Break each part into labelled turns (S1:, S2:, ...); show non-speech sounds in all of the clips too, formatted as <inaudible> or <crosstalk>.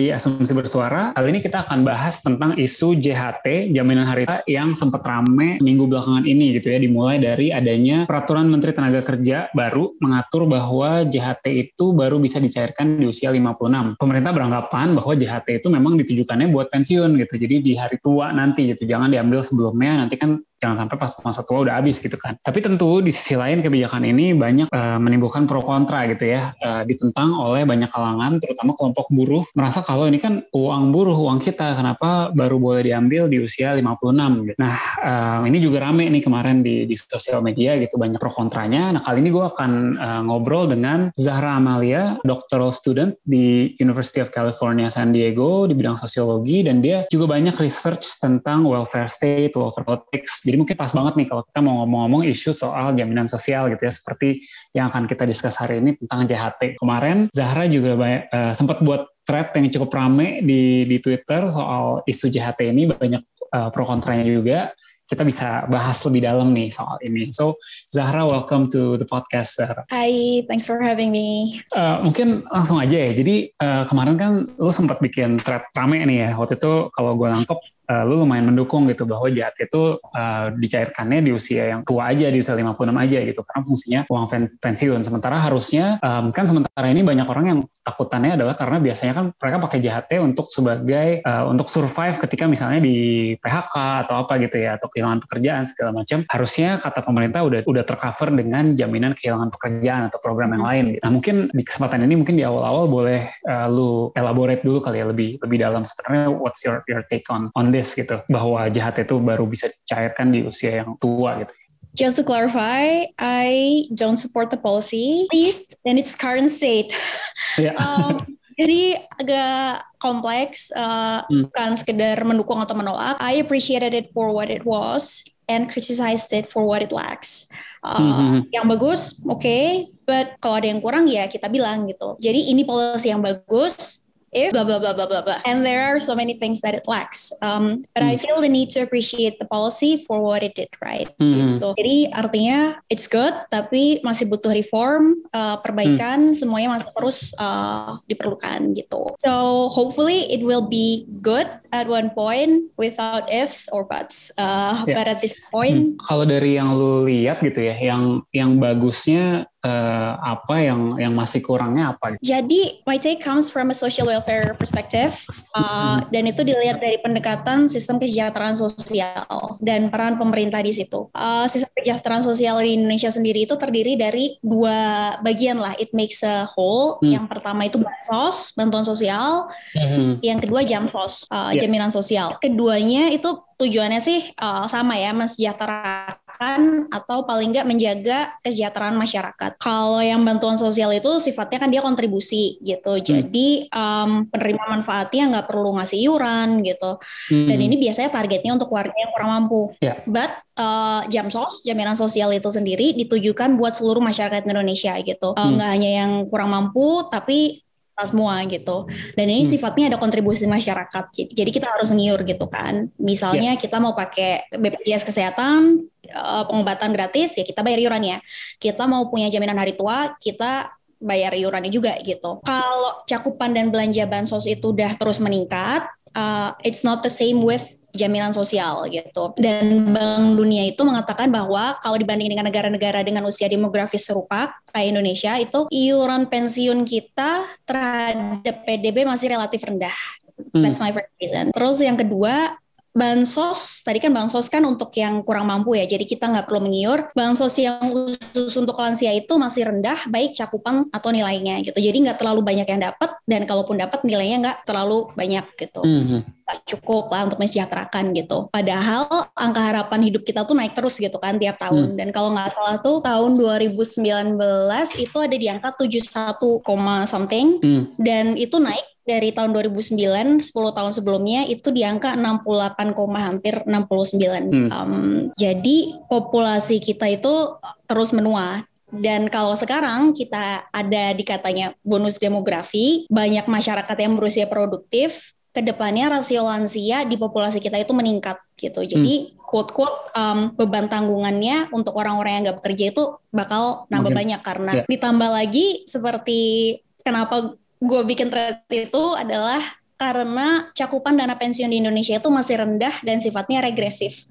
S1: Di Asumsi Bersuara. Kali ini kita akan bahas tentang isu JHT, jaminan hari tua yang sempat rame minggu belakangan ini gitu ya. Dimulai dari adanya peraturan Menteri Tenaga Kerja baru mengatur bahwa JHT itu baru bisa dicairkan di usia 56. Pemerintah beranggapan bahwa JHT itu memang ditujukannya buat pensiun gitu. Jadi di hari tua nanti gitu. Jangan diambil sebelumnya nanti kan jangan sampai pas masa tua udah habis gitu kan. Tapi tentu di sisi lain kebijakan ini banyak uh, menimbulkan pro kontra gitu ya, uh, ditentang oleh banyak kalangan, terutama kelompok buruh merasa kalau ini kan uang buruh, uang kita, kenapa baru boleh diambil di usia 56 gitu. Nah uh, ini juga rame nih kemarin di, di sosial media gitu, banyak pro kontranya. Nah kali ini gue akan uh, ngobrol dengan Zahra Amalia, doctoral student di University of California San Diego di bidang sosiologi dan dia juga banyak research tentang welfare state, welfare politics jadi mungkin pas banget nih kalau kita mau ngomong-ngomong isu soal jaminan sosial gitu ya, seperti yang akan kita diskus hari ini tentang JHT. Kemarin Zahra juga banyak, uh, sempat buat thread yang cukup rame di di Twitter soal isu JHT ini banyak uh, pro kontranya juga. Kita bisa bahas lebih dalam nih soal ini. So Zahra, welcome to the podcast. Zahra.
S2: Hi, thanks for having me.
S1: Uh, mungkin langsung aja ya. Jadi uh, kemarin kan lu sempat bikin thread rame nih ya. Waktu itu kalau gue nangkep uh, lu lumayan mendukung gitu bahwa JAT itu uh, dicairkannya di usia yang tua aja di usia 56 aja gitu. Karena fungsinya uang pensiun. Sementara harusnya um, kan sementara ini banyak orang yang takutannya adalah karena biasanya kan mereka pakai JHT untuk sebagai uh, untuk survive ketika misalnya di PHK atau apa gitu ya atau kehilangan pekerjaan segala macam. Harusnya kata pemerintah udah udah tercover dengan jaminan kehilangan pekerjaan atau program yang lain gitu. Nah mungkin di kesempatan ini mungkin di awal-awal boleh uh, lu elaborate dulu kali ya lebih lebih dalam sebenarnya what's your your take on on this gitu bahwa jahat itu baru bisa dicairkan di usia yang tua gitu.
S2: Just to clarify, I don't support the policy, at least in its current state. Yeah. <laughs> um, jadi agak kompleks, uh, hmm. bukan sekedar mendukung atau menolak. I appreciated it for what it was and criticized it for what it lacks. Uh, hmm. Yang bagus, oke, okay, but kalau ada yang kurang ya kita bilang gitu. Jadi ini policy yang bagus, if blah blah blah blah blah blah and there are so many things that it lacks um, but mm. I hmm. feel the need to appreciate the policy for what it did right mm. gitu jadi artinya it's good tapi masih butuh reform uh, perbaikan mm. semuanya masih terus uh, diperlukan gitu so hopefully it will be good at one point without ifs or buts uh, yeah. but at this point
S1: hmm. kalau dari yang lu lihat gitu ya yang yang bagusnya uh, apa yang yang masih kurangnya apa?
S2: Jadi my take comes from a social welfare perspective uh, dan itu dilihat dari pendekatan sistem kesejahteraan sosial dan peran pemerintah di situ. Uh, sistem kesejahteraan sosial di Indonesia sendiri itu terdiri dari dua bagian lah. It makes a whole. Hmm. Yang pertama itu bansos, bantuan sosial. Hmm. Yang kedua jamsos, uh, yeah. jaminan sosial. Keduanya itu tujuannya sih uh, sama ya, mensejahterakan atau paling nggak menjaga kesejahteraan masyarakat. Kalau yang bantuan sosial itu sifatnya kan dia kontribusi gitu, hmm. jadi um, penerima manfaatnya nggak perlu ngasih iuran gitu. Hmm. Dan ini biasanya targetnya untuk warga yang kurang mampu. Yeah. But uh, jamsos, jaminan sosial itu sendiri ditujukan buat seluruh masyarakat Indonesia gitu. Uh, nggak hanya yang kurang mampu, tapi semua gitu. Dan ini hmm. sifatnya ada kontribusi masyarakat. Jadi kita harus ngiur gitu kan. Misalnya yeah. kita mau pakai BPJS kesehatan, eh, pengobatan gratis ya kita bayar iuran ya. Kita mau punya jaminan hari tua, kita bayar iurannya juga gitu. Kalau cakupan dan belanja bansos itu udah terus meningkat, uh, it's not the same with jaminan sosial gitu. Dan Bank Dunia itu mengatakan bahwa kalau dibanding dengan negara-negara dengan usia demografis serupa kayak Indonesia itu iuran pensiun kita terhadap PDB masih relatif rendah. That's hmm. my first reason. Terus yang kedua, bansos tadi kan bansos kan untuk yang kurang mampu ya jadi kita nggak perlu mengiur bansos yang khusus untuk lansia itu masih rendah baik cakupan atau nilainya gitu jadi nggak terlalu banyak yang dapat dan kalaupun dapat nilainya nggak terlalu banyak gitu mm -hmm. cukup lah untuk mensejahterakan gitu padahal angka harapan hidup kita tuh naik terus gitu kan tiap tahun mm. dan kalau nggak salah tuh tahun 2019 itu ada di angka 71, something mm. dan itu naik dari tahun 2009 10 tahun sebelumnya itu di angka 68, hampir 69. Hmm. Um, jadi populasi kita itu terus menua dan kalau sekarang kita ada di katanya bonus demografi, banyak masyarakat yang berusia produktif, ke depannya rasio lansia di populasi kita itu meningkat gitu. Jadi hmm. quote quote um, beban tanggungannya untuk orang-orang yang nggak bekerja itu bakal nambah Mungkin. banyak karena yeah. ditambah lagi seperti kenapa gue bikin thread itu adalah karena cakupan dana pensiun di Indonesia itu masih rendah dan sifatnya regresif.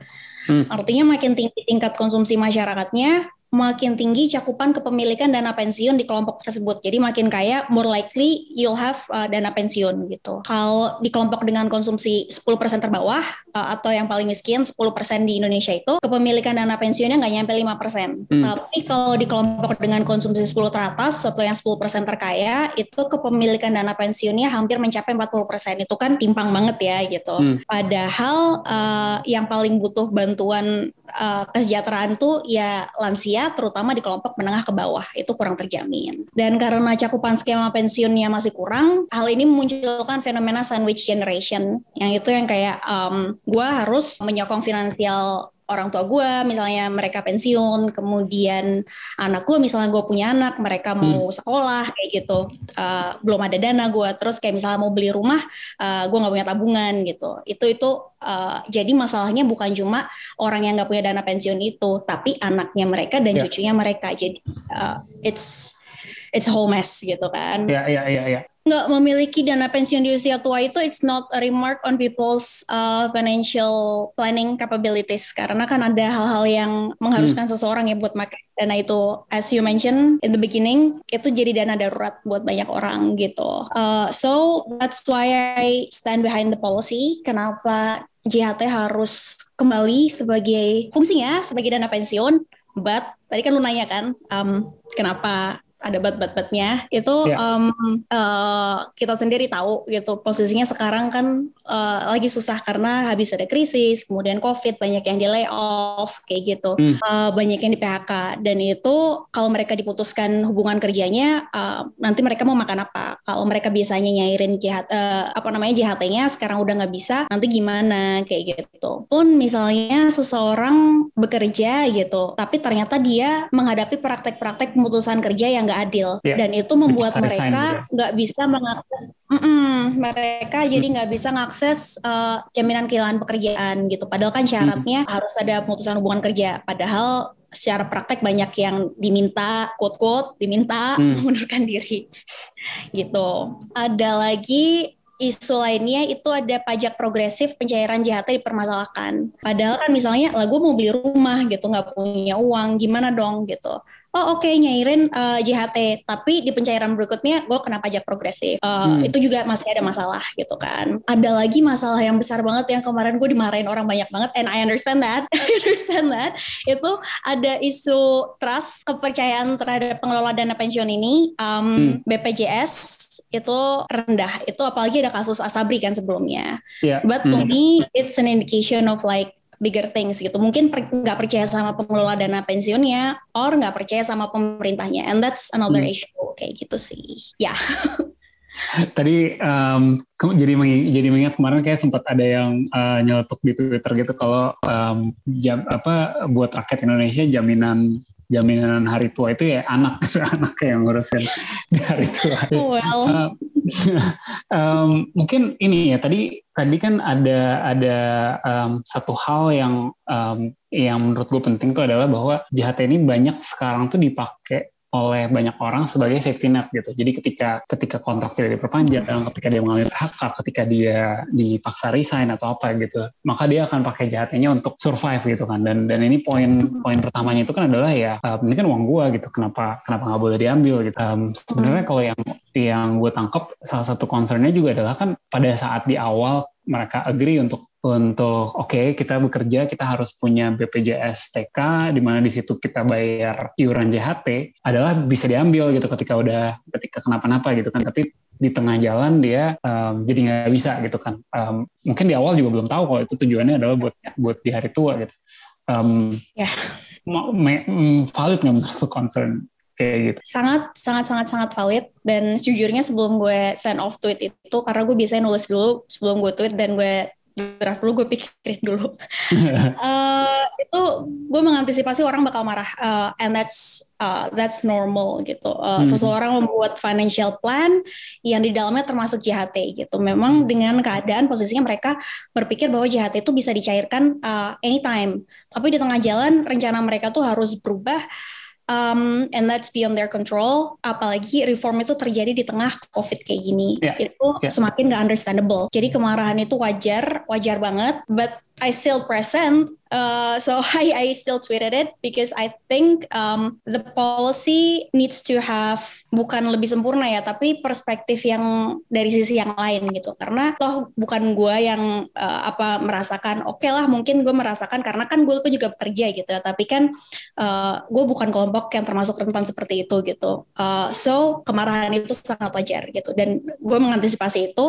S2: Hmm. Artinya makin tinggi tingkat konsumsi masyarakatnya, makin tinggi cakupan kepemilikan dana pensiun di kelompok tersebut. Jadi makin kaya, more likely you'll have uh, dana pensiun gitu. Kalau di kelompok dengan konsumsi 10% terbawah uh, atau yang paling miskin 10% di Indonesia itu kepemilikan dana pensiunnya nggak nyampe 5%. Hmm. Tapi kalau di kelompok dengan konsumsi 10 teratas atau yang 10% terkaya itu kepemilikan dana pensiunnya hampir mencapai 40%. Itu kan timpang banget ya gitu. Hmm. Padahal uh, yang paling butuh bantuan uh, kesejahteraan tuh ya lansia lansia, terutama di kelompok menengah ke bawah, itu kurang terjamin. Dan karena cakupan skema pensiunnya masih kurang, hal ini memunculkan fenomena sandwich generation, yang itu yang kayak um, gue harus menyokong finansial orang tua gue misalnya mereka pensiun kemudian anak gue misalnya gue punya anak mereka mau hmm. sekolah kayak gitu. Uh, belum ada dana gue terus kayak misalnya mau beli rumah uh, gue nggak punya tabungan gitu. Itu itu uh, jadi masalahnya bukan cuma orang yang nggak punya dana pensiun itu tapi anaknya mereka dan yeah. cucunya mereka. Jadi uh, it's it's a whole mess gitu kan.
S1: Ya yeah, ya yeah, ya. yeah,
S2: nggak memiliki dana pensiun di usia tua itu it's not a remark on people's uh, financial planning capabilities. Karena kan ada hal-hal yang mengharuskan hmm. seseorang ya buat pakai dana itu. As you mentioned in the beginning itu jadi dana darurat buat banyak orang gitu. Uh, so that's why I stand behind the policy. Kenapa JHT harus kembali sebagai fungsinya sebagai dana pensiun? But tadi kan lu nanya kan um, kenapa ada bat-bat-batnya. Itu yeah. um, uh, kita sendiri tahu gitu posisinya sekarang kan uh, lagi susah karena habis ada krisis kemudian covid banyak yang di layoff kayak gitu. Mm. uh, banyak yang di PHK dan itu kalau mereka diputuskan hubungan kerjanya uh, nanti mereka mau makan apa? Kalau mereka biasanya nyairin JHT uh, apa namanya JHT-nya sekarang udah nggak bisa nanti gimana? Kayak gitu. Pun misalnya seseorang bekerja gitu tapi ternyata dia menghadapi praktek-praktek pemutusan kerja yang nggak adil yeah. dan itu membuat mereka nggak bisa mengakses mm -mm, mereka jadi mm. nggak bisa mengakses uh, jaminan kehilangan pekerjaan gitu padahal kan syaratnya mm. harus ada pemutusan hubungan kerja padahal secara praktek banyak yang diminta quote quote diminta mm. <laughs> mengundurkan diri gitu ada lagi isu lainnya itu ada pajak progresif pencairan JHT dipermasalahkan. Padahal kan misalnya lah gue mau beli rumah gitu nggak punya uang gimana dong gitu oh oke okay, nyairin uh, eh, JHT tapi di pencairan berikutnya gue kena pajak progresif uh, hmm. itu juga masih ada masalah gitu kan ada lagi masalah yang besar banget yang kemarin gue dimarahin orang banyak banget and I understand that <laughs> I understand that itu ada isu trust kepercayaan terhadap pengelola dana pensiun ini um, hmm. BPJS itu rendah itu apalagi ada kasus Asabri kan sebelumnya yeah. but to hmm. me it's an indication of like bigger things gitu. Mungkin nggak per, percaya sama pengelola dana pensiunnya, or nggak percaya sama pemerintahnya, and that's another hmm. issue kayak gitu sih. Ya. Yeah. <laughs>
S1: Tadi um, jadi jadi mengingat kemarin kayak sempat ada yang uh, nyeletuk di Twitter gitu kalau um, jam apa buat rakyat Indonesia jaminan jaminan hari tua itu ya anak <laughs> anak yang ngurusin di hari tua. Well. Uh, um, mungkin ini ya tadi tadi kan ada ada um, satu hal yang um, yang menurut gue penting tuh adalah bahwa JHT ini banyak sekarang tuh dipakai oleh banyak orang sebagai safety net gitu. Jadi ketika ketika kontrak tidak diperpanjang, ketika dia mengalami PHK, ketika dia dipaksa resign atau apa gitu, maka dia akan pakai jahatnya untuk survive gitu kan. Dan dan ini poin poin pertamanya itu kan adalah ya uh, ini kan uang gua gitu, kenapa kenapa nggak boleh diambil gitu. Um, Sebenarnya kalau yang yang gue tangkap salah satu concernnya juga adalah kan pada saat di awal mereka agree untuk untuk oke okay, kita bekerja kita harus punya BPJS TK di mana di situ kita bayar iuran JHT adalah bisa diambil gitu ketika udah ketika kenapa-napa gitu kan tapi di tengah jalan dia um, jadi nggak bisa gitu kan um, mungkin di awal juga belum tahu kalau itu tujuannya adalah buat buat di hari tua gitu um, yeah. Mm, valid nggak menurut concern kayak gitu.
S2: Sangat sangat sangat sangat valid dan sejujurnya sebelum gue send off tweet itu karena gue biasanya nulis dulu sebelum gue tweet dan gue draft dulu gue pikirin dulu. Uh, <laughs> itu gue mengantisipasi orang bakal marah. Uh, and that's uh, that's normal gitu. Uh, hmm. seseorang membuat financial plan yang di dalamnya termasuk JHT gitu. Memang hmm. dengan keadaan posisinya mereka berpikir bahwa JHT itu bisa dicairkan uh, anytime. Tapi di tengah jalan rencana mereka tuh harus berubah um, and that's beyond their control. Apalagi reform itu terjadi di tengah COVID kayak gini, yeah. itu yeah. semakin gak understandable. Jadi kemarahan itu wajar, wajar banget. But I still present. Uh, so <laughs> I, I still tweeted it because I think um, the policy needs to have bukan lebih sempurna ya, tapi perspektif yang dari sisi yang lain gitu. Karena toh bukan gue yang uh, apa merasakan oke okay lah mungkin gue merasakan karena kan gue tuh juga bekerja gitu. Ya. Tapi kan uh, gue bukan kelompok yang termasuk rentan seperti itu gitu. Uh, so kemarahan itu sangat wajar gitu. Dan gue mengantisipasi itu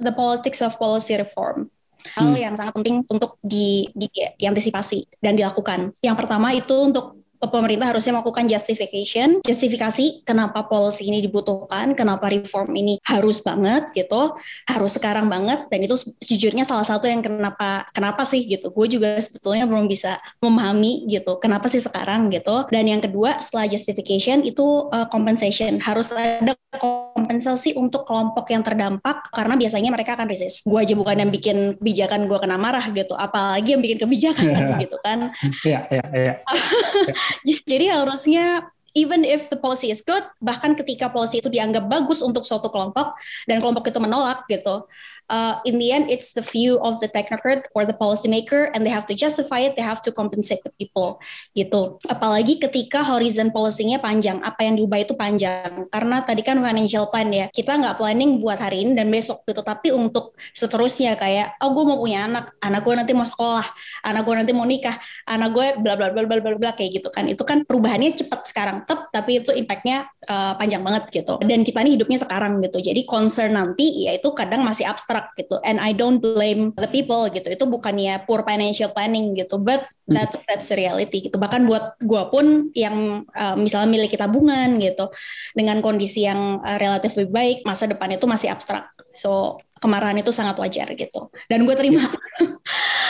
S2: the politics of policy reform hal hmm. yang sangat penting untuk di, di, diantisipasi dan dilakukan. Yang pertama itu untuk pemerintah harusnya melakukan justification, justifikasi kenapa policy ini dibutuhkan, kenapa reform ini harus banget gitu, harus sekarang banget dan itu sejujurnya salah satu yang kenapa kenapa sih gitu. Gue juga sebetulnya belum bisa memahami gitu, kenapa sih sekarang gitu. Dan yang kedua setelah justification itu uh, compensation harus ada kompensasi untuk kelompok yang terdampak karena biasanya mereka akan resist. Gue aja bukan yang bikin kebijakan gue kena marah gitu, apalagi yang bikin kebijakan <laughs> gitu kan. Iya, iya, iya. <laughs> <laughs> Jadi harusnya even if the policy is good, bahkan ketika policy itu dianggap bagus untuk suatu kelompok dan kelompok itu menolak gitu, uh, in the end it's the view of the technocrat or the policymaker and they have to justify it, they have to compensate the people gitu. Apalagi ketika horizon policy-nya panjang, apa yang diubah itu panjang. Karena tadi kan financial plan ya, kita nggak planning buat hari ini dan besok gitu, tapi untuk seterusnya kayak, oh gue mau punya anak, anak gue nanti mau sekolah, anak gue nanti mau nikah, anak gue bla bla bla bla bla bla kayak gitu kan. Itu kan perubahannya cepat sekarang, tep, tapi itu impactnya uh, panjang banget gitu. Dan kita ini hidupnya sekarang gitu. Jadi concern nanti ya itu kadang masih abstrak gitu. And I don't blame the people gitu. Itu bukannya poor financial planning gitu. But hmm. that's that's the reality gitu. Bahkan buat gue pun yang uh, misalnya milik tabungan gitu. Dengan kondisi yang uh, relatif lebih baik masa depan itu masih abstrak. So kemarahan itu sangat wajar gitu dan gue terima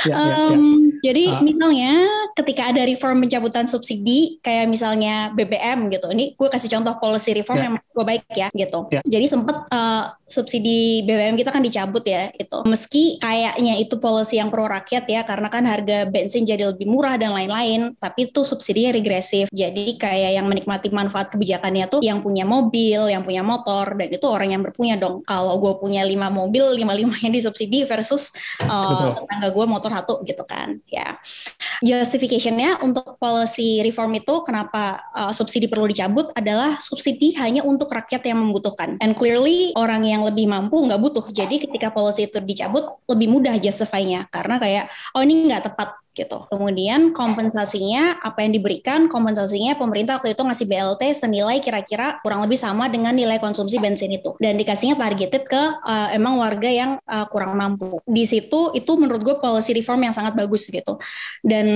S2: ya, ya, ya. jadi uh. misalnya ketika ada reform pencabutan subsidi kayak misalnya BBM gitu ini gue kasih contoh policy reform ya. yang gue baik ya gitu ya. jadi sempat uh, subsidi BBM kita kan dicabut ya itu meski kayaknya itu policy yang pro rakyat ya karena kan harga bensin jadi lebih murah dan lain-lain tapi itu subsidinya regresif jadi kayak yang menikmati manfaat kebijakannya tuh yang punya mobil yang punya motor dan itu orang yang berpunya dong kalau gue punya lima mobil mobil lima lima yang disubsidi versus uh, tetangga gue motor satu gitu kan. Ya. Justificationnya untuk policy reform itu kenapa uh, subsidi perlu dicabut adalah subsidi hanya untuk rakyat yang membutuhkan. And clearly orang yang lebih mampu nggak butuh. Jadi ketika policy itu dicabut lebih mudah justify-nya. Karena kayak oh ini nggak tepat gitu. Kemudian kompensasinya apa yang diberikan? Kompensasinya pemerintah waktu itu ngasih BLT senilai kira-kira kurang lebih sama dengan nilai konsumsi bensin itu dan dikasihnya targeted ke uh, emang warga yang uh, kurang mampu. Di situ itu menurut gue policy reform yang sangat bagus gitu. Dan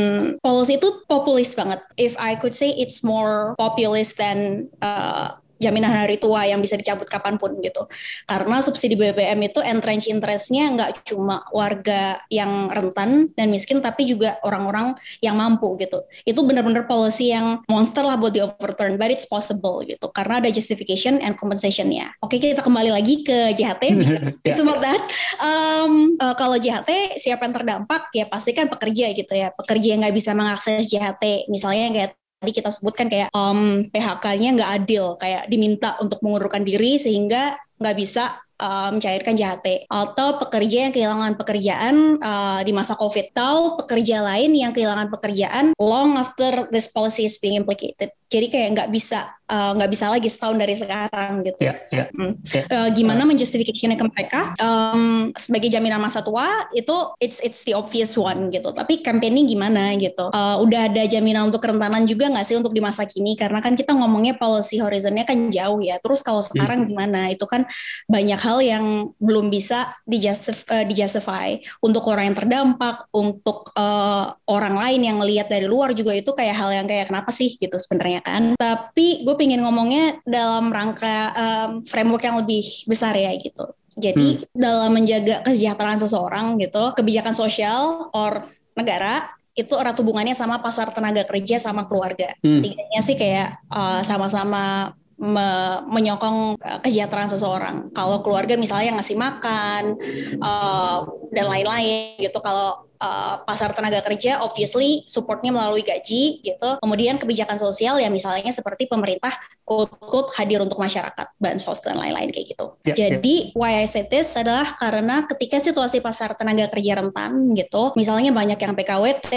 S2: policy itu populis banget. If I could say it's more populist than uh, jaminan hari tua yang bisa dicabut kapan pun gitu. Karena subsidi BBM itu entrench interestnya nggak cuma warga yang rentan dan miskin, tapi juga orang-orang yang mampu gitu. Itu benar-benar policy yang monster lah buat di overturn, but it's possible gitu. Karena ada justification and compensation-nya. Oke, kita kembali lagi ke JHT. <laughs> it's about that. Um, uh, kalau JHT, siapa yang terdampak? Ya pasti kan pekerja gitu ya. Pekerja yang nggak bisa mengakses JHT. Misalnya yang kayak tadi kita sebutkan kayak um, PHK-nya nggak adil, kayak diminta untuk mengundurkan diri sehingga nggak bisa uh, mencairkan JHT atau pekerja yang kehilangan pekerjaan uh, di masa COVID atau pekerja lain yang kehilangan pekerjaan long after this policy is being implicated. Jadi kayak nggak bisa eh, nggak uh, bisa lagi setahun dari sekarang gitu. Yeah, yeah, hmm. yeah. Uh, gimana uh. menjustifikasinya ke mereka um, sebagai jaminan masa tua itu it's it's the obvious one gitu. Tapi campaigning gimana gitu? Uh, udah ada jaminan untuk kerentanan juga nggak sih untuk di masa kini? Karena kan kita ngomongnya policy horizonnya kan jauh ya. Terus kalau sekarang hmm. gimana? Itu kan banyak hal yang belum bisa dijustif, uh, dijustify untuk orang yang terdampak, untuk uh, orang lain yang lihat dari luar juga itu kayak hal yang kayak kenapa sih gitu sebenarnya kan. Tapi gue pingin ngomongnya dalam rangka um, framework yang lebih besar ya gitu. Jadi hmm. dalam menjaga kesejahteraan seseorang gitu, kebijakan sosial or negara itu erat hubungannya sama pasar tenaga kerja sama keluarga. Hmm. Tiganya sih kayak uh, sama-sama me menyokong uh, kesejahteraan seseorang. Kalau keluarga misalnya ngasih makan uh, dan lain-lain gitu. Kalau uh, pasar tenaga kerja obviously supportnya melalui gaji gitu. Kemudian kebijakan sosial ya misalnya seperti pemerintah quote-quote hadir untuk masyarakat, bansos dan lain-lain kayak gitu. Yeah, ya. Jadi yeah. why I say this adalah karena ketika situasi pasar tenaga kerja rentan gitu, misalnya banyak yang PKWT,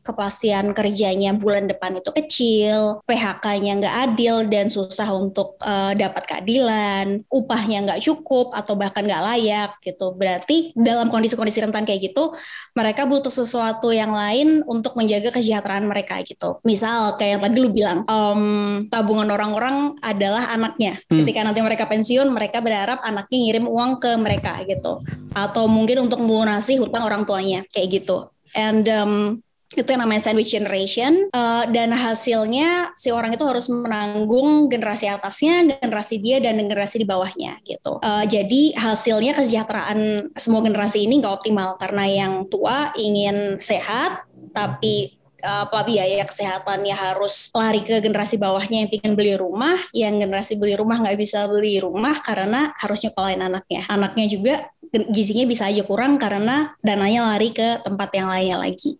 S2: kepastian kerjanya bulan depan itu kecil, PHK-nya nggak adil dan susah untuk uh, dapat keadilan, upahnya nggak cukup atau bahkan nggak layak gitu. Berarti dalam kondisi-kondisi rentan kayak gitu, mereka butuh sesuatu yang lain untuk menjaga kesejahteraan mereka gitu. Misal kayak yang tadi lu bilang, um, tabungan orang-orang adalah anaknya. Hmm. Ketika nanti mereka pensiun, mereka berharap anaknya ngirim uang ke mereka gitu. Atau mungkin untuk melunasi hutang orang tuanya kayak gitu. And um, itu yang namanya sandwich generation uh, dan hasilnya si orang itu harus menanggung generasi atasnya, generasi dia dan generasi di bawahnya gitu. Uh, jadi hasilnya kesejahteraan semua generasi ini nggak optimal karena yang tua ingin sehat tapi apa biaya kesehatannya harus lari ke generasi bawahnya yang ingin beli rumah, yang generasi beli rumah nggak bisa beli rumah karena harus nyekolahin anaknya. Anaknya juga gizinya bisa aja kurang karena dananya lari ke tempat yang lainnya lagi.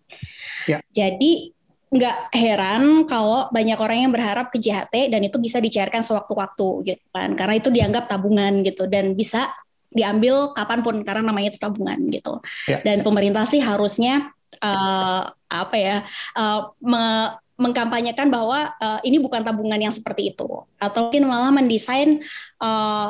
S2: Ya. Jadi nggak heran kalau banyak orang yang berharap ke JHT dan itu bisa dicairkan sewaktu-waktu gitu kan karena itu dianggap tabungan gitu dan bisa diambil kapan pun karena namanya itu tabungan gitu ya. dan pemerintah sih harusnya uh, apa ya uh, me mengkampanyekan bahwa uh, ini bukan tabungan yang seperti itu atau mungkin malah mendesain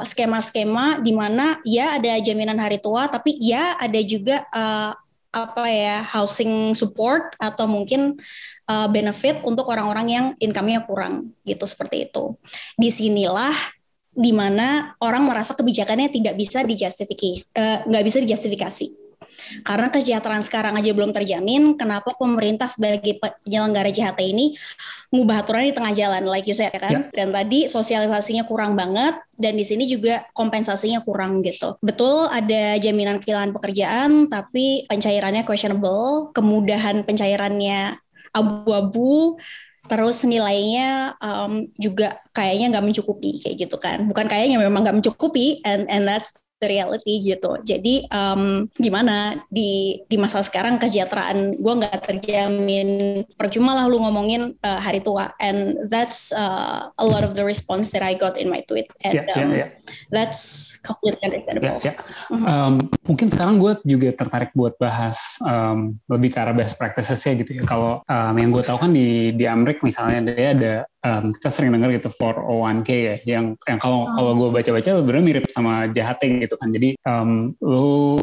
S2: skema-skema uh, di mana ya ada jaminan hari tua tapi ya ada juga uh, apa ya housing support atau mungkin uh, benefit untuk orang-orang yang income-nya kurang gitu seperti itu. Di sinilah di mana orang merasa kebijakannya tidak bisa dijustifikasi, nggak uh, bisa dijustifikasi karena kesejahteraan sekarang aja belum terjamin, kenapa pemerintah sebagai penyelenggara JHT ini ngubah aturan di tengah jalan, like you said kan? Ya. Dan tadi sosialisasinya kurang banget, dan di sini juga kompensasinya kurang gitu. Betul ada jaminan kehilangan pekerjaan, tapi pencairannya questionable, kemudahan pencairannya abu-abu, terus nilainya um, juga kayaknya nggak mencukupi kayak gitu kan bukan kayaknya memang nggak mencukupi and and that's the reality gitu. Jadi um, gimana di di masa sekarang kesejahteraan gue nggak terjamin. Percuma lah lu ngomongin uh, hari tua. And that's uh, a lot of the response that I got in my tweet. And yeah, um, yeah, yeah. that's completely understandable. Yeah, yeah.
S1: Mm-hmm. Um, mungkin sekarang gue juga tertarik buat bahas um, lebih ke arah best practices ya gitu ya. Kalau um, yang gue tahu kan di di Amrik misalnya dia ada um, kita sering dengar gitu 401k ya yang yang kalau oh. kalau gue baca-baca sebenarnya mirip sama JHT gitu kan jadi um, lu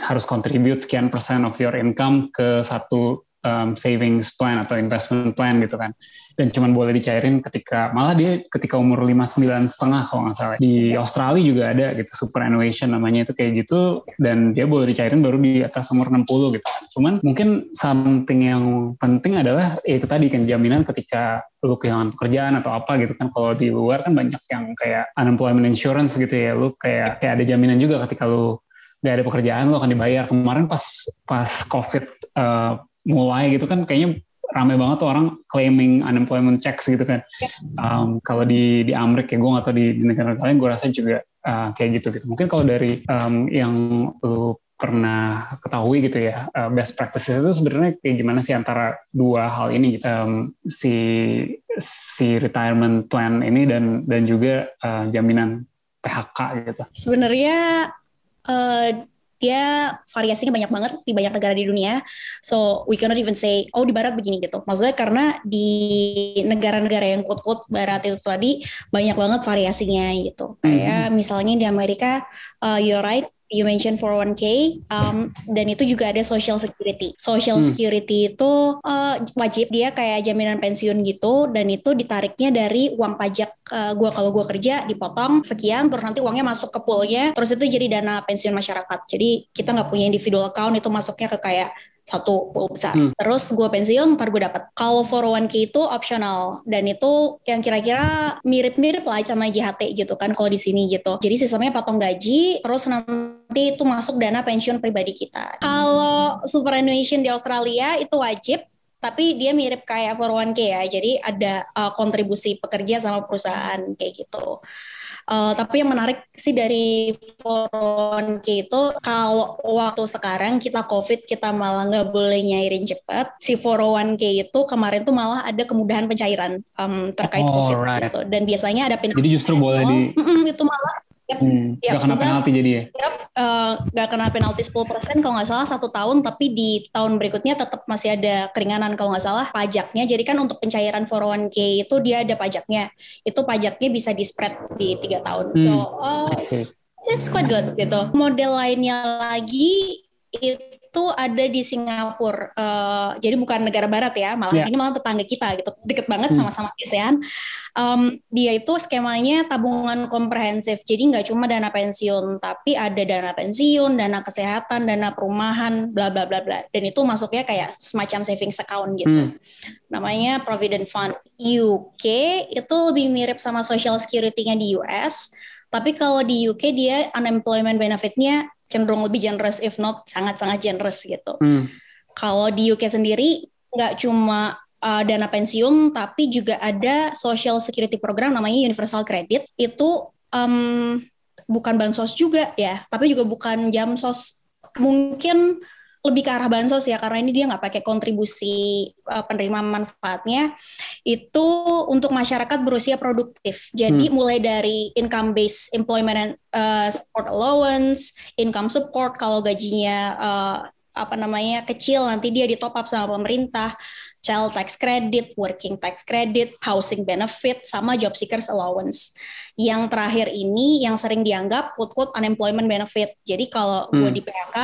S1: harus contribute sekian persen of your income ke satu um, savings plan atau investment plan gitu kan. Dan cuma boleh dicairin ketika malah dia ketika umur lima sembilan setengah kalau nggak salah. Di Australia juga ada gitu superannuation namanya itu kayak gitu. Dan dia boleh dicairin baru di atas umur 60 gitu cuman mungkin something yang penting adalah ya itu tadi kan jaminan ketika lu kehilangan pekerjaan atau apa gitu kan. Kalau di luar kan banyak yang kayak unemployment insurance gitu ya. Lu kayak kayak ada jaminan juga ketika lu gak ada pekerjaan lu akan dibayar. Kemarin pas pas covid uh, mulai gitu kan kayaknya ramai banget tuh orang claiming unemployment checks gitu kan. Um, kalau di di Amerika ya gue atau di, di negara lain gue rasa juga uh, kayak gitu gitu. Mungkin kalau dari um, yang lu pernah ketahui gitu ya uh, best practices itu sebenarnya kayak gimana sih antara dua hal ini gitu. um, si si retirement plan ini dan dan juga uh, jaminan PHK gitu.
S2: Sebenarnya uh, dia variasinya banyak banget di banyak negara di dunia. So we cannot even say oh di barat begini gitu. Maksudnya karena di negara-negara yang quote-quote barat itu tadi banyak banget variasinya gitu. Kayak mm -hmm. misalnya di Amerika uh, you're right you mention 401k um, dan itu juga ada social security. Social hmm. security itu uh, wajib dia kayak jaminan pensiun gitu dan itu ditariknya dari uang pajak uh, gua kalau gua kerja dipotong sekian terus nanti uangnya masuk ke poolnya terus itu jadi dana pensiun masyarakat. Jadi kita nggak punya individual account itu masuknya ke kayak satu pool besar. Hmm. Terus gue pensiun, ntar gue dapat. Kalau 401k itu optional dan itu yang kira-kira mirip-mirip lah sama JHT gitu kan kalau di sini gitu. Jadi sistemnya potong gaji, terus nanti itu masuk dana pensiun pribadi kita. Kalau superannuation di Australia itu wajib, tapi dia mirip kayak 401k ya. Jadi ada uh, kontribusi pekerja sama perusahaan kayak gitu. Uh, tapi yang menarik sih dari 401k itu kalau waktu sekarang kita COVID kita malah nggak boleh nyairin cepat. Si 401k itu kemarin tuh malah ada kemudahan pencairan um, terkait oh, COVID right. gitu. Dan biasanya ada
S1: penalti. Jadi justru boleh di
S2: itu malah
S1: Yep. Hmm, yep. Gak kena penalti jadi ya?
S2: Yep. Uh, gak kena penalti 10% kalau nggak salah satu tahun, tapi di tahun berikutnya tetap masih ada keringanan kalau nggak salah pajaknya. Jadi kan untuk pencairan 401k itu dia ada pajaknya. Itu pajaknya bisa di spread di tiga tahun. Hmm. So, uh, it's quite good gitu. Model lainnya lagi itu ada di Singapura. Uh, jadi bukan negara barat ya, malah yeah. ini malah tetangga kita gitu. Deket banget hmm. sama-sama ASEAN um, dia itu skemanya tabungan komprehensif. Jadi nggak cuma dana pensiun, tapi ada dana pensiun, dana kesehatan, dana perumahan, bla bla bla bla. Dan itu masuknya kayak semacam savings account gitu. Hmm. Namanya Provident Fund. UK itu lebih mirip sama Social Security-nya di US. Tapi kalau di UK dia unemployment benefit-nya cenderung lebih generous, if not sangat-sangat generous gitu. Hmm. Kalau di UK sendiri nggak cuma uh, dana pensiun, tapi juga ada social security program namanya Universal Credit. Itu um, bukan bansos juga ya, tapi juga bukan jam sos. Mungkin lebih ke arah bansos ya karena ini dia nggak pakai kontribusi uh, penerima manfaatnya itu untuk masyarakat berusia produktif jadi hmm. mulai dari income based employment and uh, support allowance income support kalau gajinya uh, apa namanya kecil nanti dia di top up sama pemerintah child tax credit, working tax credit, housing benefit, sama job seekers allowance. Yang terakhir ini yang sering dianggap quote-quote unemployment benefit. Jadi kalau hmm. gue di PHK,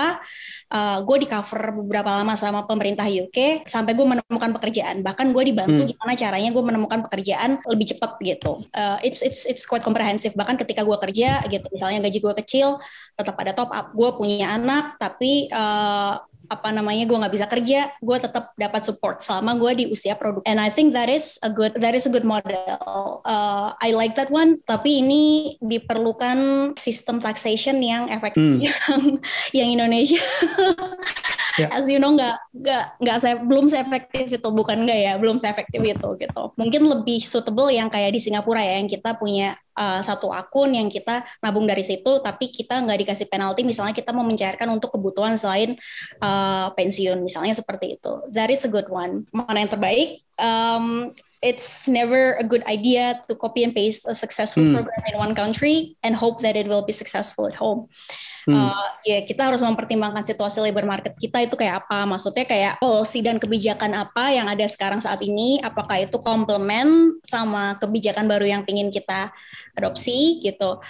S2: uh, gue di cover beberapa lama sama pemerintah UK sampai gue menemukan pekerjaan. Bahkan gue dibantu hmm. gimana caranya gue menemukan pekerjaan lebih cepat gitu. Uh, it's it's it's quite comprehensive. Bahkan ketika gue kerja gitu, misalnya gaji gue kecil, tetap ada top up. Gue punya anak, tapi uh, apa namanya gue nggak bisa kerja gue tetap dapat support selama gue di usia produk. And I think that is a good that is a good model. Uh, I like that one tapi ini diperlukan sistem taxation yang efektif hmm. yang <laughs> yang Indonesia yeah. as you know nggak nggak nggak saya belum seefektif itu bukan nggak ya belum seefektif itu gitu. Mungkin lebih suitable yang kayak di Singapura ya yang kita punya uh, satu akun yang kita nabung dari situ tapi kita nggak dikasih penalti misalnya kita mau mencairkan untuk kebutuhan selain uh, pensiun misalnya seperti itu. That is a good one. Mana yang terbaik? Um, it's never a good idea to copy and paste a successful hmm. program in one country and hope that it will be successful at home Hmm. Uh, ya kita harus mempertimbangkan situasi labor market kita itu kayak apa. Maksudnya kayak policy dan kebijakan apa yang ada sekarang saat ini. Apakah itu komplement sama kebijakan baru yang ingin kita adopsi gitu.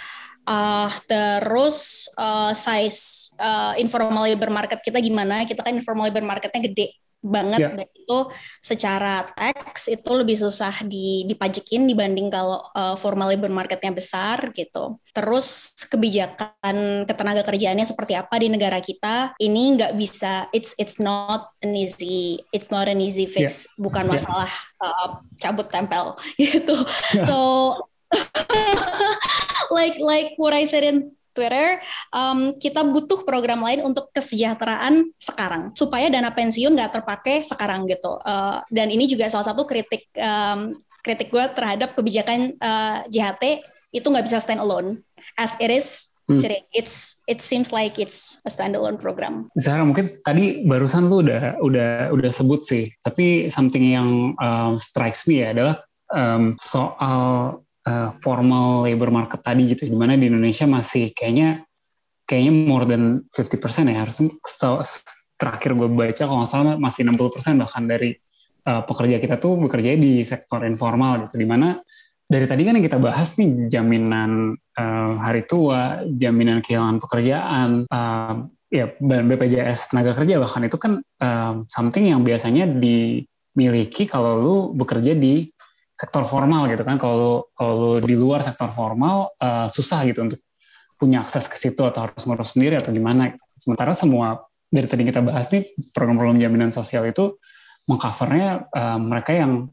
S2: Uh, terus uh, size uh, informal labor market kita gimana? Kita kan informal labor marketnya gede banget yeah. dan itu secara tax itu lebih susah di, dipajekin dibanding kalau uh, formal labor marketnya besar gitu. Terus kebijakan ketenaga kerjaannya seperti apa di negara kita ini nggak bisa it's it's not an easy it's not an easy fix yeah. bukan ya. masalah yeah. uh, cabut tempel <laughs> gitu. Yeah. So <laughs> like like what I said in Twitter, um, kita butuh program lain untuk kesejahteraan sekarang supaya dana pensiun nggak terpakai sekarang gitu. Uh, dan ini juga salah satu kritik um, kritik gue terhadap kebijakan uh, JHT itu nggak bisa stand alone as it is Hmm. Jadi it's it seems like it's a standalone program.
S1: Zahra mungkin tadi barusan lu udah udah udah sebut sih, tapi something yang um, strikes me ya adalah um, soal uh, formal labor market tadi gitu, di mana di Indonesia masih kayaknya kayaknya more than 50% ya harus terakhir gue baca kalau nggak salah masih 60% bahkan dari uh, pekerja kita tuh bekerja di sektor informal gitu, di mana dari tadi kan yang kita bahas nih jaminan uh, hari tua, jaminan kehilangan pekerjaan, uh, ya BPJS tenaga kerja bahkan itu kan uh, something yang biasanya dimiliki kalau lu bekerja di sektor formal gitu kan. Kalau kalau di luar sektor formal uh, susah gitu untuk punya akses ke situ atau harus ngurus sendiri atau gimana. Sementara semua dari tadi kita bahas nih program-program jaminan sosial itu mengcovernya uh, mereka yang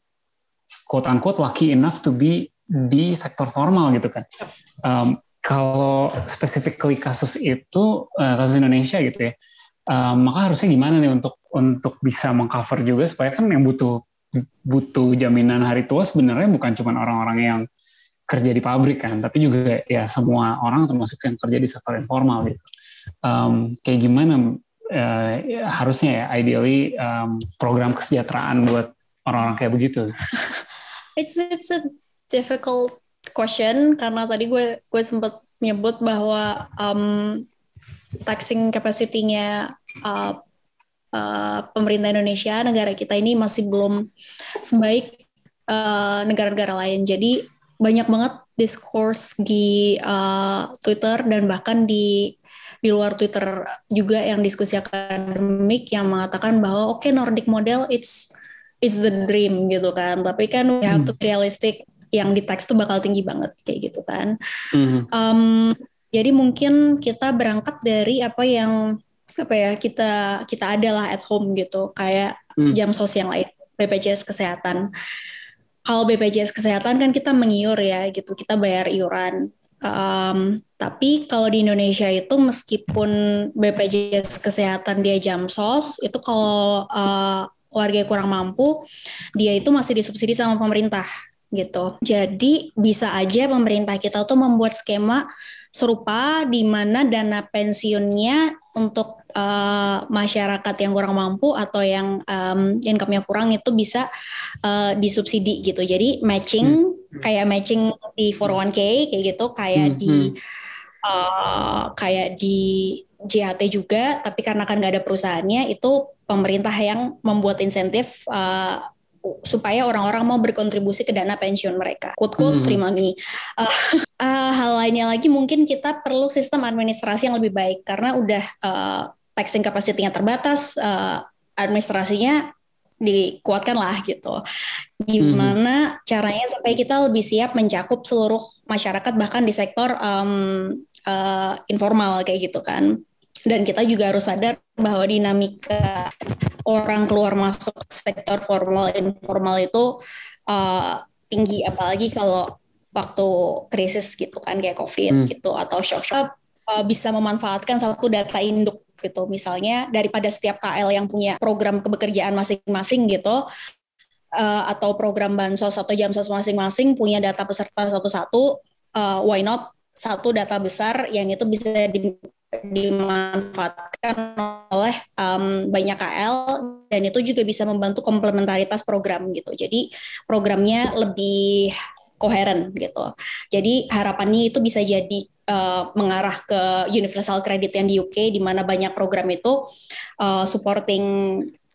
S1: quote unquote lucky enough to be di sektor formal gitu kan. Um, kalau specifically kasus itu uh, kasus Indonesia gitu ya, um, maka harusnya gimana nih untuk untuk bisa mengcover juga supaya kan yang butuh butuh jaminan hari tua sebenarnya bukan cuma orang-orang yang kerja di pabrik kan, tapi juga ya semua orang termasuk yang kerja di sektor informal gitu. Um, kayak gimana uh, harusnya ya ideally um, program kesejahteraan buat orang-orang kayak begitu? <laughs>
S2: It's it's a difficult question karena tadi gue gue sempat menyebut bahwa um, taxing capacity-nya uh, uh, pemerintah Indonesia negara kita ini masih belum sebaik uh, negara-negara uh, lain. Jadi banyak banget diskurs di uh, Twitter dan bahkan di di luar Twitter juga yang diskusi akademik yang mengatakan bahwa oke okay, Nordic model it's it's the dream gitu kan tapi kan we have to be realistic yang di teks tuh bakal tinggi banget kayak gitu kan mm. um, jadi mungkin kita berangkat dari apa yang apa ya kita kita adalah at home gitu kayak mm. jam sos yang lain BPJS kesehatan kalau BPJS kesehatan kan kita mengiur ya gitu kita bayar iuran Um, tapi kalau di Indonesia itu meskipun BPJS kesehatan dia jam sos itu kalau uh, warga kurang mampu dia itu masih disubsidi sama pemerintah gitu. Jadi bisa aja pemerintah kita tuh membuat skema serupa di mana dana pensiunnya untuk uh, masyarakat yang kurang mampu atau yang um, income-nya kurang itu bisa uh, disubsidi gitu. Jadi matching hmm. kayak matching di 401k kayak gitu, kayak hmm. di uh, kayak di JHT juga, tapi karena kan nggak ada perusahaannya itu pemerintah yang membuat insentif uh, supaya orang-orang mau berkontribusi ke dana pensiun mereka. Quote quote hmm. free money. Uh, uh, hal lainnya lagi mungkin kita perlu sistem administrasi yang lebih baik karena udah uh, taxing capacity-nya terbatas, uh, administrasinya dikuatkan lah gitu. Gimana hmm. caranya supaya kita lebih siap mencakup seluruh masyarakat bahkan di sektor um, uh, informal kayak gitu kan. Dan kita juga harus sadar bahwa dinamika orang keluar masuk sektor formal informal itu uh, tinggi apalagi kalau waktu krisis gitu kan kayak covid hmm. gitu atau shock shock uh, bisa memanfaatkan satu data induk gitu misalnya daripada setiap KL yang punya program kebekerjaan masing-masing gitu uh, atau program bansos atau jam sos masing-masing punya data peserta satu-satu uh, why not satu data besar yang itu bisa di, dimanfaatkan oleh um, banyak KL dan itu juga bisa membantu komplementaritas program gitu. Jadi programnya lebih koheren gitu. Jadi harapannya itu bisa jadi uh, mengarah ke universal credit yang di UK di mana banyak program itu uh, supporting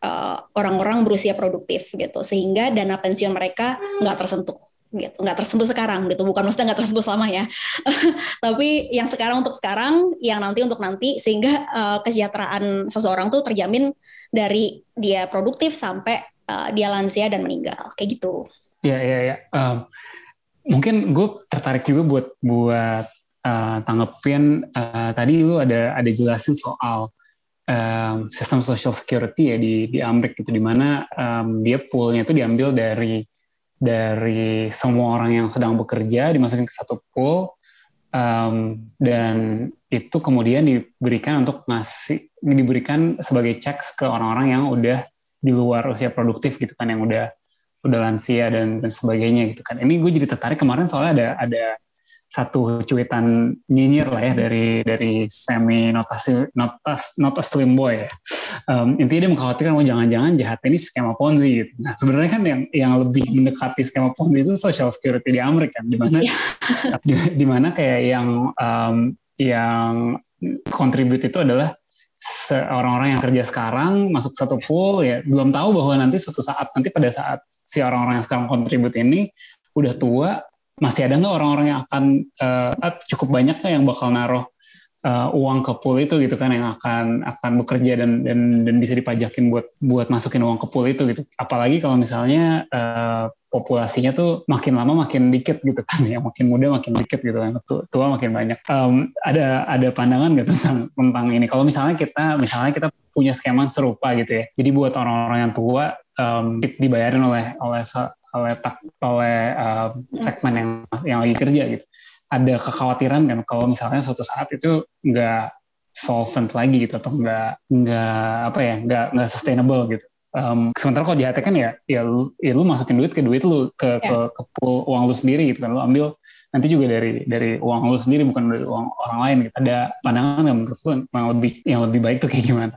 S2: uh, orang-orang berusia produktif gitu. Sehingga dana pensiun mereka nggak tersentuh gitu. Nggak tersentuh sekarang gitu. Bukan maksudnya nggak tersentuh selama ya. <laughs> Tapi yang sekarang untuk sekarang yang nanti untuk nanti sehingga uh, kesejahteraan seseorang tuh terjamin dari dia produktif sampai uh, dia lansia dan meninggal. Kayak gitu.
S1: Ya ya ya um, mungkin gue tertarik juga buat buat uh, tanggepin uh, tadi lu ada ada jelasin soal um, sistem social security ya di di Amerika gitu di mana um, dia poolnya itu diambil dari dari semua orang yang sedang bekerja dimasukin ke satu pool um, dan itu kemudian diberikan untuk ngasih diberikan sebagai checks ke orang-orang yang udah di luar usia produktif gitu kan yang udah udah lansia dan dan sebagainya gitu kan. Ini gue jadi tertarik kemarin soalnya ada ada satu cuitan nyinyir lah ya dari dari semi notasi notas notas slim boy ya. Um, intinya dia mengkhawatirkan oh jangan-jangan jahat ini skema ponzi gitu. Nah sebenarnya kan yang yang lebih mendekati skema ponzi itu social security di Amerika kan, di mana yeah. <laughs> di, di mana kayak yang um, yang kontribut itu adalah orang-orang yang kerja sekarang masuk satu pool ya belum tahu bahwa nanti suatu saat nanti pada saat si orang-orang yang sekarang kontribut ini udah tua masih ada nggak orang-orang yang akan uh, cukup banyak nggak yang bakal naruh uh, uang ke pool itu gitu kan yang akan akan bekerja dan dan dan bisa dipajakin buat buat masukin uang ke pool itu gitu. Apalagi kalau misalnya uh, populasinya tuh makin lama makin dikit gitu kan <laughs> ya makin muda makin dikit gitu kan tua, makin banyak. Um, ada ada pandangan gitu tentang tentang ini? Kalau misalnya kita misalnya kita punya skema serupa gitu ya. Jadi buat orang-orang yang tua um, dibayarin oleh oleh oleh tak oleh uh, segmen yang yang lagi kerja gitu ada kekhawatiran kan kalau misalnya suatu saat itu nggak solvent lagi gitu atau nggak nggak apa ya nggak nggak sustainable gitu Um, sementara kalau JHT kan ya, ya lu, ya lu masukin duit ke duit lu ke, yeah. ke ke pool uang lu sendiri gitu kan lu ambil nanti juga dari dari uang lu sendiri bukan dari uang orang lain gitu. Ada pandangan yang menurut lu yang lebih yang lebih baik tuh kayak gimana?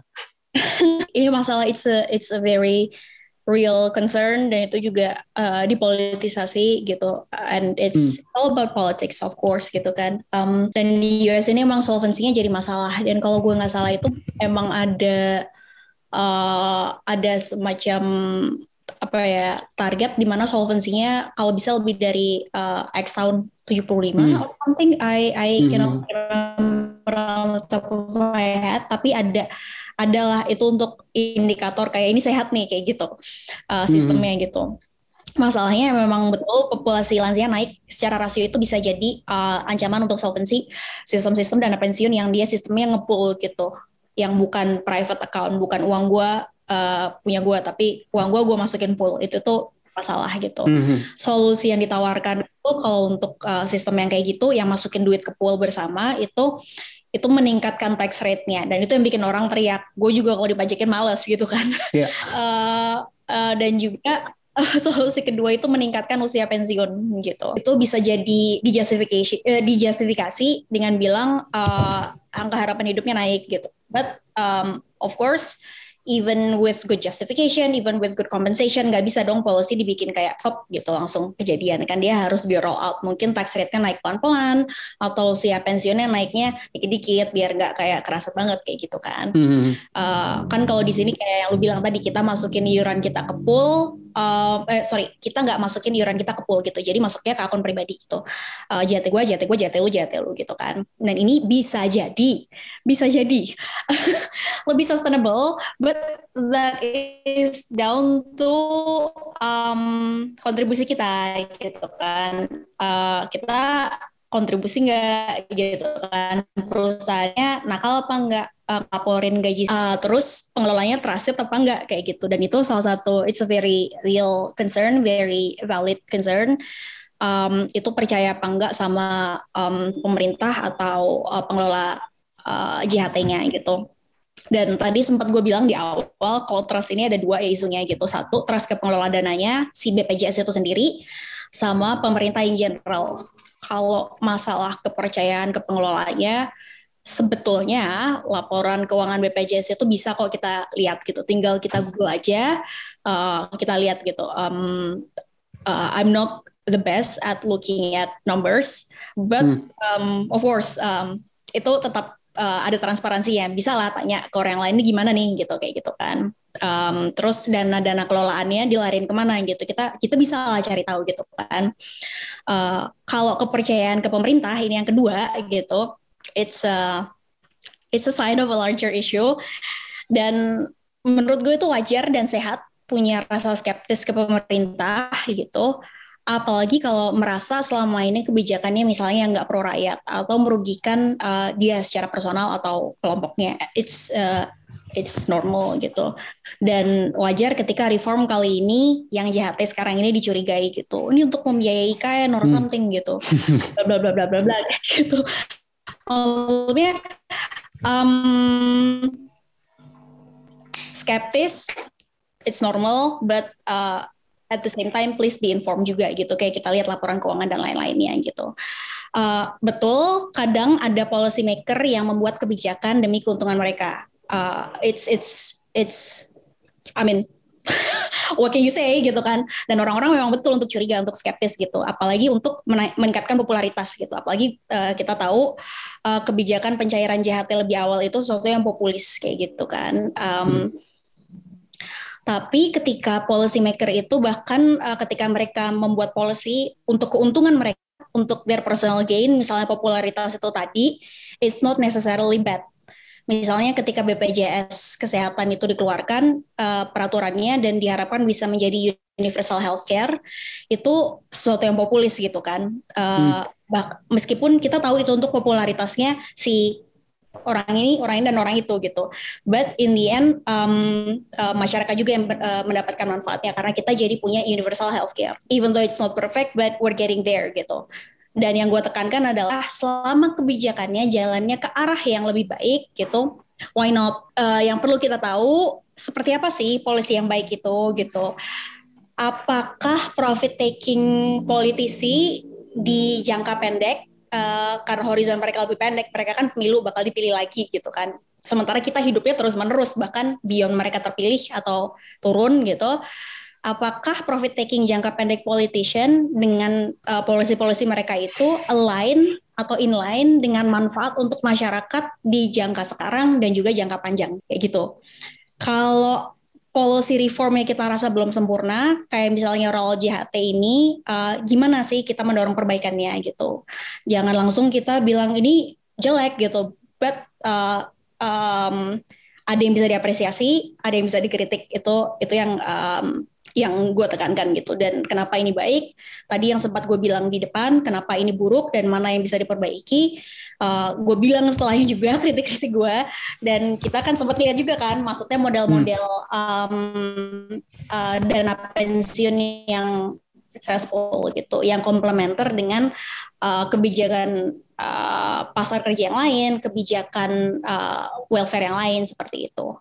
S1: <laughs>
S2: Ini masalah it's a it's a very real concern dan itu juga uh, dipolitisasi gitu and it's hmm. all about politics of course gitu kan um, dan di US ini emang solvensinya jadi masalah dan kalau gue nggak salah itu emang ada uh, ada semacam apa ya target di mana solvensinya kalau bisa lebih dari uh, X tahun 75 hmm. or something I I hmm. cannot remember the top of my head tapi ada adalah itu untuk indikator kayak ini sehat nih kayak gitu uh, sistemnya hmm. gitu masalahnya memang betul populasi lansia naik secara rasio itu bisa jadi uh, ancaman untuk solvensi sistem-sistem dana pensiun yang dia sistemnya ngepul gitu yang bukan private account, bukan uang gue uh, punya gue, tapi uang gue gue masukin pool. Itu tuh masalah gitu. Mm-hmm. Solusi yang ditawarkan itu kalau untuk uh, sistem yang kayak gitu, yang masukin duit ke pool bersama itu itu meningkatkan tax rate-nya dan itu yang bikin orang teriak. Gue juga kalau dipajakin males gitu kan. Yeah. uh, uh, dan juga uh, solusi kedua itu meningkatkan usia pensiun gitu. Itu bisa jadi dijustifikasi, uh, dijustifikasi dengan bilang uh, angka harapan hidupnya naik gitu. But um, of course, even with good justification, even with good compensation, nggak bisa dong policy dibikin kayak hop gitu langsung kejadian kan dia harus di roll out. Mungkin tax rate-nya naik pelan-pelan atau usia pensiunnya naiknya dikit-dikit biar nggak kayak kerasa banget kayak gitu kan. Mm-hmm. Uh, kan kalau di sini kayak yang lu bilang tadi kita masukin iuran kita ke pool, uh, eh sorry kita nggak masukin iuran kita ke pool gitu. Jadi masuknya ke akun pribadi gitu. Uh, JT gue JT gue JT lu JT lu gitu kan. Dan ini bisa jadi bisa jadi. <laughs> Lebih sustainable but that is down to um, kontribusi kita gitu kan. Uh, kita kontribusi nggak gitu kan. Perusahaannya nakal apa nggak uh, laporin gaji uh, terus pengelolanya trusted apa enggak kayak gitu. Dan itu salah satu it's a very real concern very valid concern. Um, itu percaya apa enggak sama um, pemerintah atau uh, pengelola uh, JHT-nya gitu. Dan tadi sempat gue bilang di awal kalau trust ini ada dua isunya gitu. Satu trust ke pengelola dananya si BPJS itu sendiri sama pemerintah in general. Kalau masalah kepercayaan ke pengelolanya sebetulnya laporan keuangan BPJS itu bisa kok kita lihat gitu. Tinggal kita google aja uh, kita lihat gitu. Um, uh, I'm not the best at looking at numbers but hmm. um, of course um, itu tetap uh, ada transparansi ya. Bisa lah tanya ke orang lain ini gimana nih? Gitu kayak gitu kan. Um, terus dana dana kelolaannya dilarin ke mana gitu. Kita kita bisa lah cari tahu gitu kan. Uh, kalau kepercayaan ke pemerintah ini yang kedua gitu it's a it's a sign of a larger issue. Dan menurut gue itu wajar dan sehat punya rasa skeptis ke pemerintah gitu. Apalagi kalau merasa selama ini kebijakannya misalnya nggak pro rakyat atau merugikan uh, dia secara personal atau kelompoknya. It's uh, it's normal gitu. Dan wajar ketika reform kali ini yang JHT sekarang ini dicurigai gitu. Ini untuk membiayai kain or hmm. something gitu. <laughs> Bla bla bla bla bla gitu maksudnya um, skeptis it's normal but uh, at the same time please be informed juga gitu. Kayak kita lihat laporan keuangan dan lain-lainnya gitu. Uh, betul kadang ada policy maker yang membuat kebijakan demi keuntungan mereka. Uh, it's it's it's I mean <laughs> what can you say gitu kan dan orang-orang memang betul untuk curiga untuk skeptis gitu apalagi untuk meningkatkan popularitas gitu apalagi uh, kita tahu uh, kebijakan pencairan JHT lebih awal itu sesuatu yang populis kayak gitu kan um, hmm. Tapi ketika policy maker itu bahkan uh, ketika mereka membuat policy untuk keuntungan mereka untuk their personal gain, misalnya popularitas itu tadi, it's not necessarily bad. Misalnya ketika BPJS kesehatan itu dikeluarkan uh, peraturannya dan diharapkan bisa menjadi universal healthcare itu sesuatu yang populis gitu kan. Uh, hmm. meskipun kita tahu itu untuk popularitasnya si orang ini, orang ini dan orang itu gitu. But in the end um, uh, masyarakat juga yang uh, mendapatkan manfaatnya karena kita jadi punya universal healthcare. Even though it's not perfect, but we're getting there gitu. Dan yang gue tekankan adalah selama kebijakannya jalannya ke arah yang lebih baik gitu, why not? Uh, yang perlu kita tahu seperti apa sih polisi yang baik itu gitu. Apakah profit taking politisi di jangka pendek uh, karena horizon mereka lebih pendek, mereka kan pemilu bakal dipilih lagi gitu kan. Sementara kita hidupnya terus menerus bahkan beyond mereka terpilih atau turun gitu apakah profit taking jangka pendek politician dengan uh, polisi-polisi mereka itu align atau inline dengan manfaat untuk masyarakat di jangka sekarang dan juga jangka panjang kayak gitu. Kalau policy reformnya kita rasa belum sempurna, kayak misalnya role JHT ini, uh, gimana sih kita mendorong perbaikannya gitu. Jangan langsung kita bilang ini jelek gitu, but uh, um, ada yang bisa diapresiasi, ada yang bisa dikritik itu itu yang um, yang gue tekankan gitu. Dan kenapa ini baik? Tadi yang sempat gue bilang di depan kenapa ini buruk dan mana yang bisa diperbaiki? Uh, gue bilang setelahnya juga <laughs> kritik-kritik gue dan kita kan sempat lihat juga kan maksudnya model-model um, uh, dana pensiun yang successful gitu yang komplementer dengan uh, kebijakan uh, pasar kerja yang lain kebijakan uh, welfare yang lain seperti itu.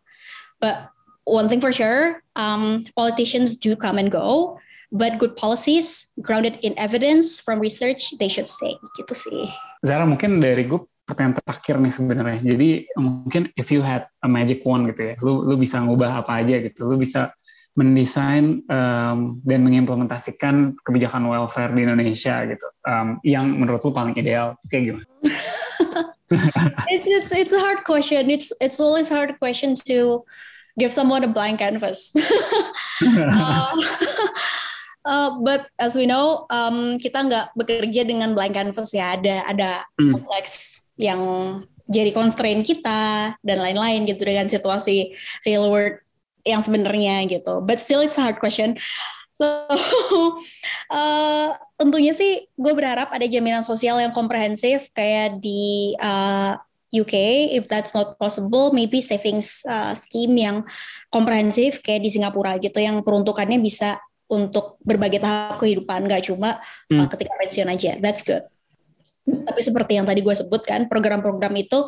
S2: But one thing for sure, um, politicians do come and go, but good policies grounded in evidence from research they should stay. Gitu sih.
S1: Zara mungkin dari gue pertanyaan terakhir nih sebenarnya. Jadi mungkin if you had a magic wand gitu ya, lu lu bisa ngubah apa aja gitu, lu bisa mendesain um, dan mengimplementasikan kebijakan welfare di Indonesia gitu, um, yang menurut lu paling ideal, kayak gimana? <laughs>
S2: it's it's it's a hard question. It's it's always hard question to give someone a blank canvas. <laughs> uh, <laughs> uh, but as we know, um, kita nggak bekerja dengan blank canvas ya. Ada ada mm. konteks yang jadi constraint kita dan lain-lain gitu dengan situasi real world yang sebenarnya gitu. But still it's a hard question. <laughs> So uh, tentunya sih gue berharap ada jaminan sosial yang komprehensif kayak di uh, UK if that's not possible maybe savings uh, scheme yang komprehensif kayak di Singapura gitu yang peruntukannya bisa untuk berbagai tahap kehidupan nggak cuma uh, hmm. uh, ketika pensiun aja that's good tapi seperti yang tadi gue sebutkan program-program itu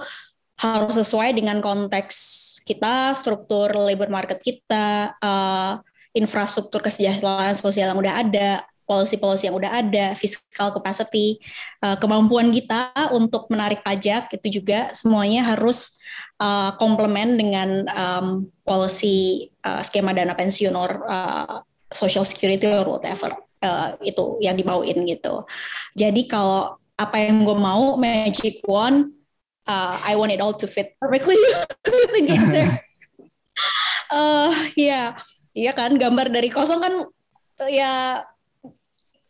S2: harus sesuai dengan konteks kita struktur labor market kita uh, infrastruktur kesejahteraan sosial yang udah ada policy-policy yang udah ada, fiscal capacity, uh, kemampuan kita untuk menarik pajak itu juga semuanya harus uh, komplement dengan um, policy uh, skema dana pensiun or uh, social security or whatever uh, itu yang dimauin gitu. Jadi kalau apa yang gue mau magic one, uh, I want it all to fit perfectly together. uh, ya, yeah. iya kan gambar dari kosong kan ya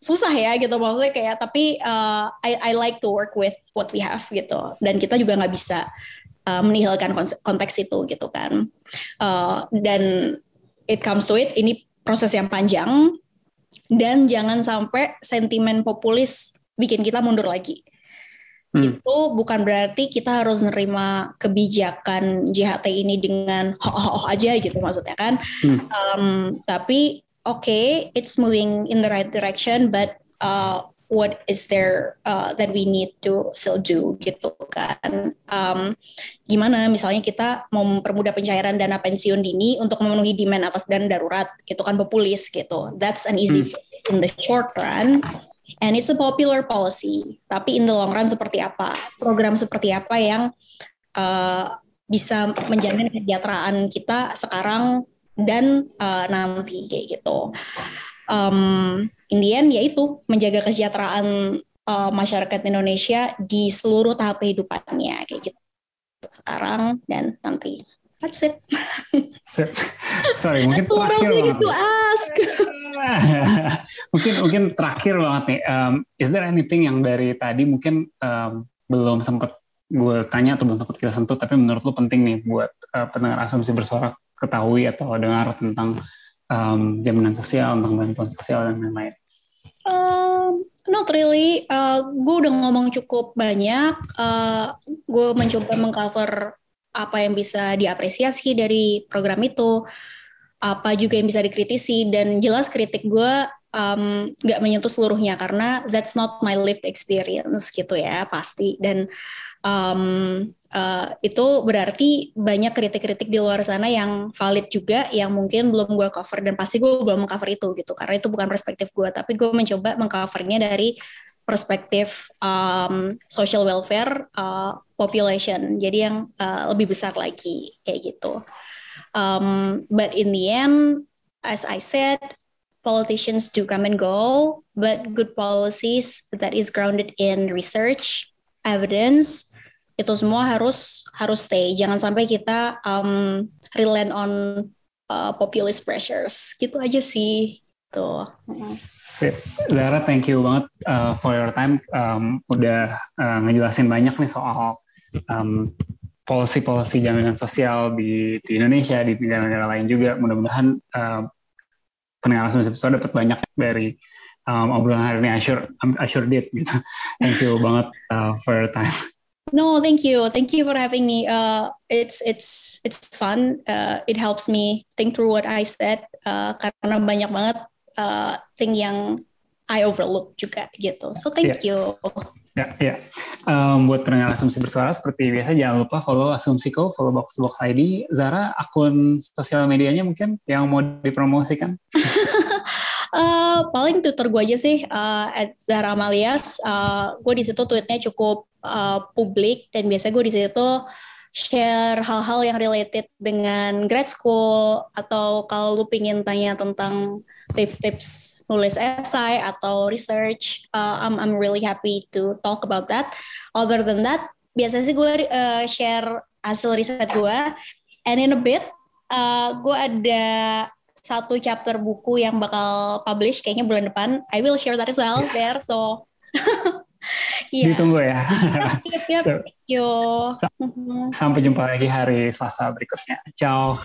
S2: susah ya gitu maksudnya kayak tapi uh, I I like to work with what we have gitu. Dan kita juga nggak bisa uh, menihilkan konteks itu gitu kan. Uh, dan it comes to it ini proses yang panjang. Dan jangan sampai sentimen populis bikin kita mundur lagi. Hmm. itu bukan berarti kita harus nerima kebijakan JHT ini dengan ho ho, -ho aja gitu maksudnya kan. Hmm. um, tapi okay, it's moving in the right direction, but uh, what is there uh, that we need to still do gitu kan? Um, gimana misalnya kita mau mempermudah pencairan dana pensiun dini untuk memenuhi demand atas dana darurat, itu kan populis gitu. That's an easy hmm. fix in the short run. And it's a popular policy. Tapi in the long run seperti apa? Program seperti apa yang uh, bisa menjamin kesejahteraan kita sekarang dan uh, nanti kayak gitu. Um, Indian yaitu menjaga kesejahteraan uh, masyarakat Indonesia di seluruh tahap kehidupannya kayak gitu sekarang dan nanti. That's it. <laughs>
S1: Sorry, mungkin terakhir
S2: to ask. <laughs>
S1: mungkin mungkin terakhir banget nih. Um, is there anything yang dari tadi mungkin um, belum sempat gue tanya atau belum sempat kita sentuh, tapi menurut lu penting nih buat uh, pendengar asumsi bersuara ketahui atau dengar tentang um, jaminan sosial, tentang bantuan sosial dan lain-lain?
S2: Um, not really. Uh, gue udah ngomong cukup banyak. Uh, gue mencoba mengcover apa yang bisa diapresiasi dari program itu apa juga yang bisa dikritisi dan jelas kritik gue um, nggak menyentuh seluruhnya karena that's not my lived experience gitu ya pasti dan um, uh, itu berarti banyak kritik-kritik di luar sana yang valid juga yang mungkin belum gue cover dan pasti gue belum mengcover itu gitu. Karena itu bukan perspektif gue tapi gue mencoba mengcovernya dari perspektif um, social welfare uh, population. Jadi yang uh, lebih besar lagi kayak gitu. Um, but in the end, as I said, politicians do come and go, but good policies that is grounded in research, evidence, itu semua harus harus stay. Jangan sampai kita um, rely on uh, populist pressures. Gitu aja sih. Tuh.
S1: Zara, thank you banget uh, for your time. Um, udah uh, ngejelasin banyak nih soal um, policy-policy jaminan sosial di, di Indonesia di negara-negara lain juga mudah-mudahan uh, pendengar episode dapat banyak dari um, obrolan hari ini I sure, I sure did gitu thank you banget uh, for your time
S2: No, thank you. Thank you for having me. Uh, it's it's it's fun. Uh, it helps me think through what I said uh, karena banyak banget uh, thing yang I overlook juga gitu. So thank yeah. you.
S1: Ya, ya. Um, buat pendengar Asumsi Bersuara, seperti biasa jangan lupa follow Asumsiko, follow Box Box ID. Zara, akun sosial medianya mungkin yang mau dipromosikan? <laughs>
S2: uh, paling Twitter gue aja sih, uh, at Zara Malias. Uh, gue di situ tweetnya cukup uh, publik, dan biasa gue di situ share hal-hal yang related dengan grad school, atau kalau lu pingin tanya tentang tips-tips nulis esai atau research, uh, I'm I'm really happy to talk about that. Other than that, biasanya sih gue uh, share hasil riset gue, and in a bit uh, gue ada satu chapter buku yang bakal publish kayaknya bulan depan. I will share that as well there. So <laughs>
S1: yeah. ditunggu ya.
S2: Yep, yep. so,
S1: Sampai jumpa lagi hari Selasa berikutnya. Ciao.